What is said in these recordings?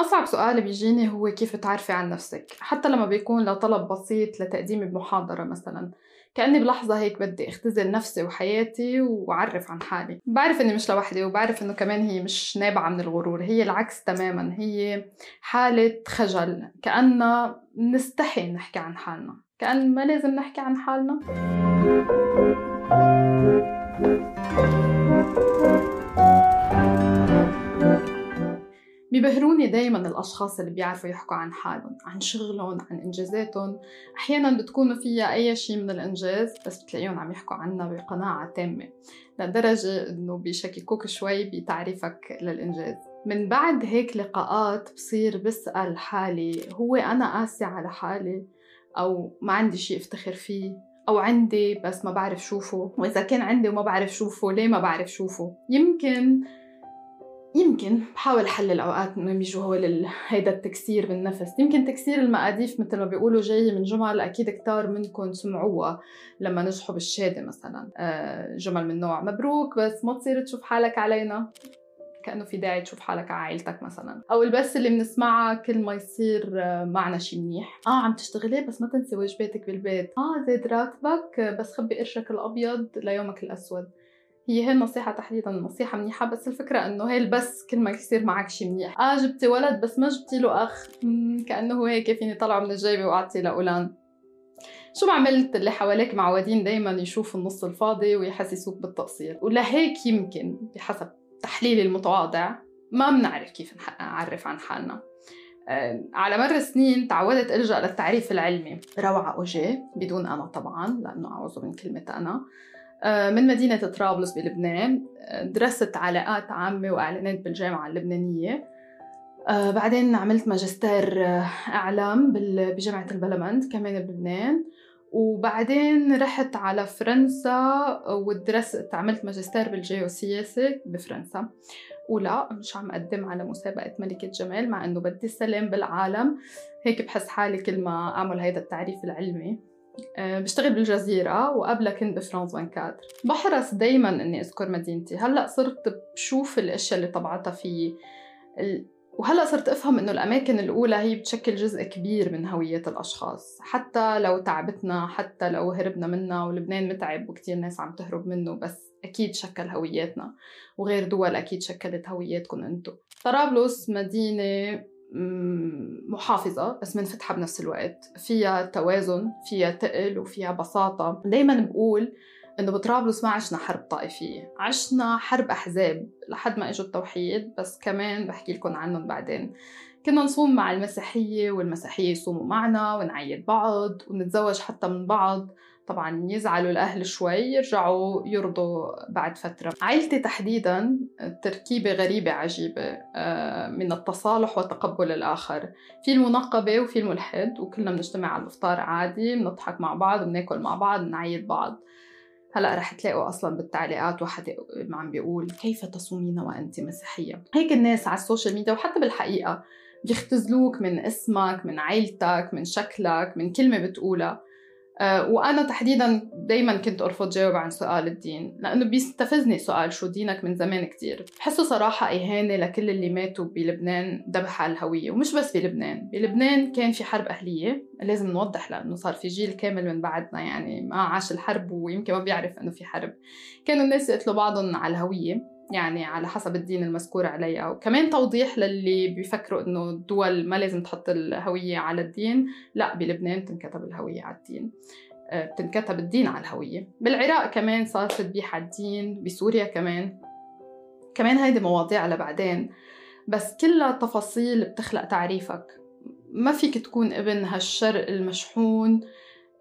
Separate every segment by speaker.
Speaker 1: أصعب سؤال بيجيني هو كيف تعرفي عن نفسك؟ حتى لما بيكون لطلب بسيط لتقديم بمحاضرة مثلا. كأني بلحظة هيك بدي أختزل نفسي وحياتي وأعرف عن حالي. بعرف إني مش لوحدي وبعرف إنه كمان هي مش نابعة من الغرور. هي العكس تماما. هي حالة خجل. كأننا نستحي نحكي عن حالنا. كأن ما لازم نحكي عن حالنا. بيبهروني دايما الأشخاص اللي بيعرفوا يحكوا عن حالهم عن شغلهم عن إنجازاتهم. أحيانا بتكونوا فيها أي شيء من الإنجاز بس بتلاقيهم عم يحكوا عنها بقناعة تامة لدرجة إنه بيشككوك شوي بتعريفك للإنجاز. من بعد هيك لقاءات بصير بسأل حالي هو أنا قاسي على حالي؟ أو ما عندي شيء أفتخر فيه؟ أو عندي بس ما بعرف شوفه؟ وإذا كان عندي وما بعرف شوفه ليه ما بعرف شوفه؟ يمكن يمكن بحاول حل أوقات انه بيجوا هو هيدا التكسير بالنفس. يمكن تكسير المقاديف مثل ما بيقولوا جاي من جمل أكيد كتار منكم سمعوها لما نجحوا بالشهاده مثلا. آه، جمل من نوع مبروك بس ما تصير تشوف حالك علينا. كأنه في داعي تشوف حالك على عائلتك مثلا. أو البس اللي بنسمعها كل ما يصير آه، معنا شيء منيح. آه عم تشتغلي بس ما تنسي واجباتك بالبيت. آه زيد راتبك بس خبي قرشك الأبيض ليومك الأسود. هي هي النصيحة تحديدا نصيحة منيحة بس الفكرة إنه هي البس كل ما يصير معك شيء منيح. آه جبتي ولد بس ما جبتي له أخ. كأنه هيك فيني طلعه من الجيبة واعطي لأولان. شو ما عملت اللي حواليك معودين دايما يشوفوا النص الفاضي ويحسسوك بالتقصير. ولهيك يمكن بحسب تحليلي المتواضع ما بنعرف كيف نعرف عن حالنا. آه، على مر السنين تعودت ألجأ للتعريف العلمي. روعة أوجي بدون أنا طبعا لأنه أعوذ من كلمة أنا. من مدينة طرابلس بلبنان آه، درست علاقات عامة وإعلانات بالجامعة اللبنانية. آه، بعدين عملت ماجستير إعلام بجامعة البلمند كمان بلبنان. وبعدين رحت على فرنسا ودرست عملت ماجستير بالجيوسياسة بفرنسا. ولا مش عم أقدم على مسابقة ملكة جمال مع إنه بدي السلام بالعالم. هيك بحس حالي كل ما أعمل هيدا التعريف العلمي. آه، بشتغل بالجزيرة وقبلها كنت بفرانس 24 بحرص دايما إني أذكر مدينتي. هلأ صرت بشوف الأشياء اللي طبعتها في وهلأ صرت أفهم إنه الأماكن الأولى هي بتشكل جزء كبير من هوية الأشخاص. حتى لو تعبتنا حتى لو هربنا منها ولبنان متعب وكتير ناس عم تهرب منه بس أكيد شكل هوياتنا. وغير دول أكيد شكلت هوياتكم أنتم طرابلس مدينة محافظة بس منفتحة بنفس الوقت. فيها توازن فيها تقل وفيها بساطة. دايما بقول إنه بطرابلس ما عشنا حرب طائفية. عشنا حرب أحزاب لحد ما إجوا التوحيد بس كمان بحكي لكم عنهم بعدين. كنا نصوم مع المسيحية والمسيحية يصوموا معنا ونعيد بعض ونتزوج حتى من بعض. طبعا يزعلوا الأهل شوي يرجعوا يرضوا بعد فترة. عائلتي تحديدا تركيبة غريبة عجيبة آه، من التصالح وتقبل الآخر. في المنقبة وفي الملحد وكلنا بنجتمع على الإفطار عادي بنضحك مع بعض بناكل مع بعض بنعيد بعض. هلأ رح تلاقوا أصلا بالتعليقات واحد عم بيقول كيف تصومين وأنت مسيحية؟ هيك الناس على ال social media وحتى بالحقيقة بيختزلوك من اسمك من عيلتك من شكلك من كلمة بتقولها. آه، وأنا تحديدا دايما كنت أرفض جاوب عن سؤال الدين لأنه بيستفزني سؤال شو دينك من زمان كتير. بحسه صراحة إهانة لكل اللي ماتوا بلبنان ذبح على الهوية ومش بس بلبنان. بلبنان كان في حرب أهلية لازم نوضح لأنه صار في جيل كامل من بعدنا يعني ما عاش الحرب ويمكن ما بيعرف إنه في حرب. كانوا الناس يقتلوا بعضهم على الهوية. يعني على حسب الدين المذكور عليها وكمان توضيح للي بيفكروا إنه الدول ما لازم تحط الهوية على الدين لا بلبنان تنكتب الهوية على الدين. آه، بتنكتب الدين على الهوية. بالعراق كمان صار تذبيح على الدين بسوريا كمان. كمان هيدي مواضيع لبعدين بس كلها تفاصيل بتخلق تعريفك. ما فيك تكون ابن هالشرق المشحون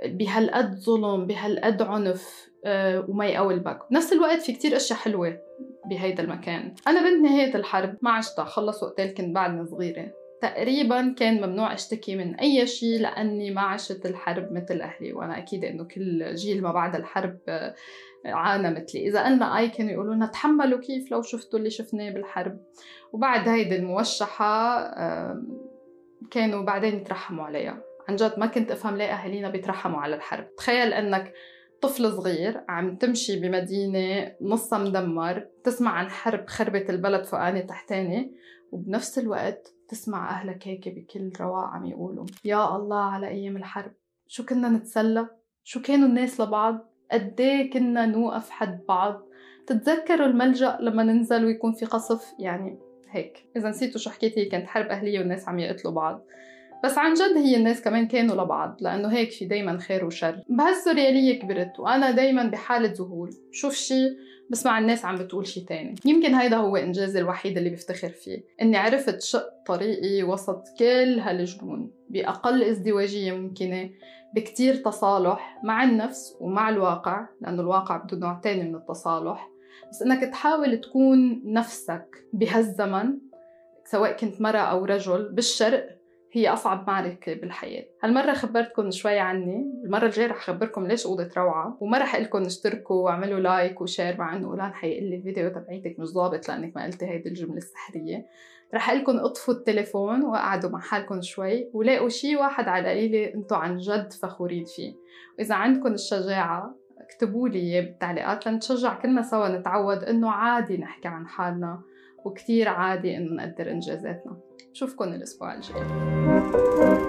Speaker 1: بهالقد ظلم بهالقد عنف آه، وما يقولبك بنفس الوقت في كتير أشياء حلوة. بهيدا المكان. أنا بنت نهاية الحرب ما عشتها خلص وقتها كنت بعدني صغيرة. تقريبا كان ممنوع اشتكي من أي شيء لأني ما عشت الحرب مثل أهلي وأنا أكيد إنه كل جيل ما بعد الحرب آه، عانى مثلي. إذا قلنا أي كانوا يقولوا لنا تحملوا كيف لو شفتوا اللي شفناه بالحرب وبعد هيدي الموشحة كانوا بعدين يترحموا عليها. عن جد ما كنت أفهم ليه أهالينا بيترحموا على الحرب. تخيل إنك طفل صغير عم تمشي بمدينة نصها مدمر تسمع عن حرب خربت البلد فوقاني تحتاني وبنفس الوقت تسمع أهلك هيك بكل رواق عم يقولوا يا الله على أيام الحرب شو كنا نتسلى شو كانوا الناس لبعض؟ قد إيه كنا نوقف حد بعض؟ تتذكروا الملجأ لما ننزل ويكون في قصف؟ يعني هيك. إذا نسيتوا شو حكيت هي كانت حرب أهلية والناس عم يقتلوا بعض. بس عن جد هي الناس كمان كانوا لبعض لأنه هيك في دايما خير وشر. بهالسوريالية كبرت وأنا دايما بحالة ذهول. شوف شي بسمع الناس عم بتقول شي تاني. يمكن هيدا هو إنجازي الوحيد اللي بفتخر فيه إني عرفت شق طريقي وسط كل هالجنون. بأقل ازدواجية ممكنة بكتير تصالح مع النفس ومع الواقع لأنه الواقع بده نوع تاني من التصالح. بس إنك تحاول تكون نفسك بهالزمن سواء كنت مرة أو رجل بالشرق هي أصعب معركة بالحياة. هالمرة خبرتكم شوي عني. المرة الجاية رح أخبركم ليش أوضة روعة. وما رح قلكم اشتركوا واعملوا like و share مع إنه أولان حيقول لي الفيديو تبعيتك مش ضابط لأنك ما قلتي هيدي الجملة السحرية. رح قلكم اطفوا التليفون واقعدوا مع حالكم شوي ولاقوا شي واحد على القليلة انتو عن جد فخورين فيه. وإذا عندكم الشجاعة اكتبوا لي بالتعليقات لنتشجع كلنا سوا نتعود إنه عادي نحكي عن حالنا. وكتير عادي إنه نقدر إنجازاتنا. بشوفكن الأسبوع الجاي.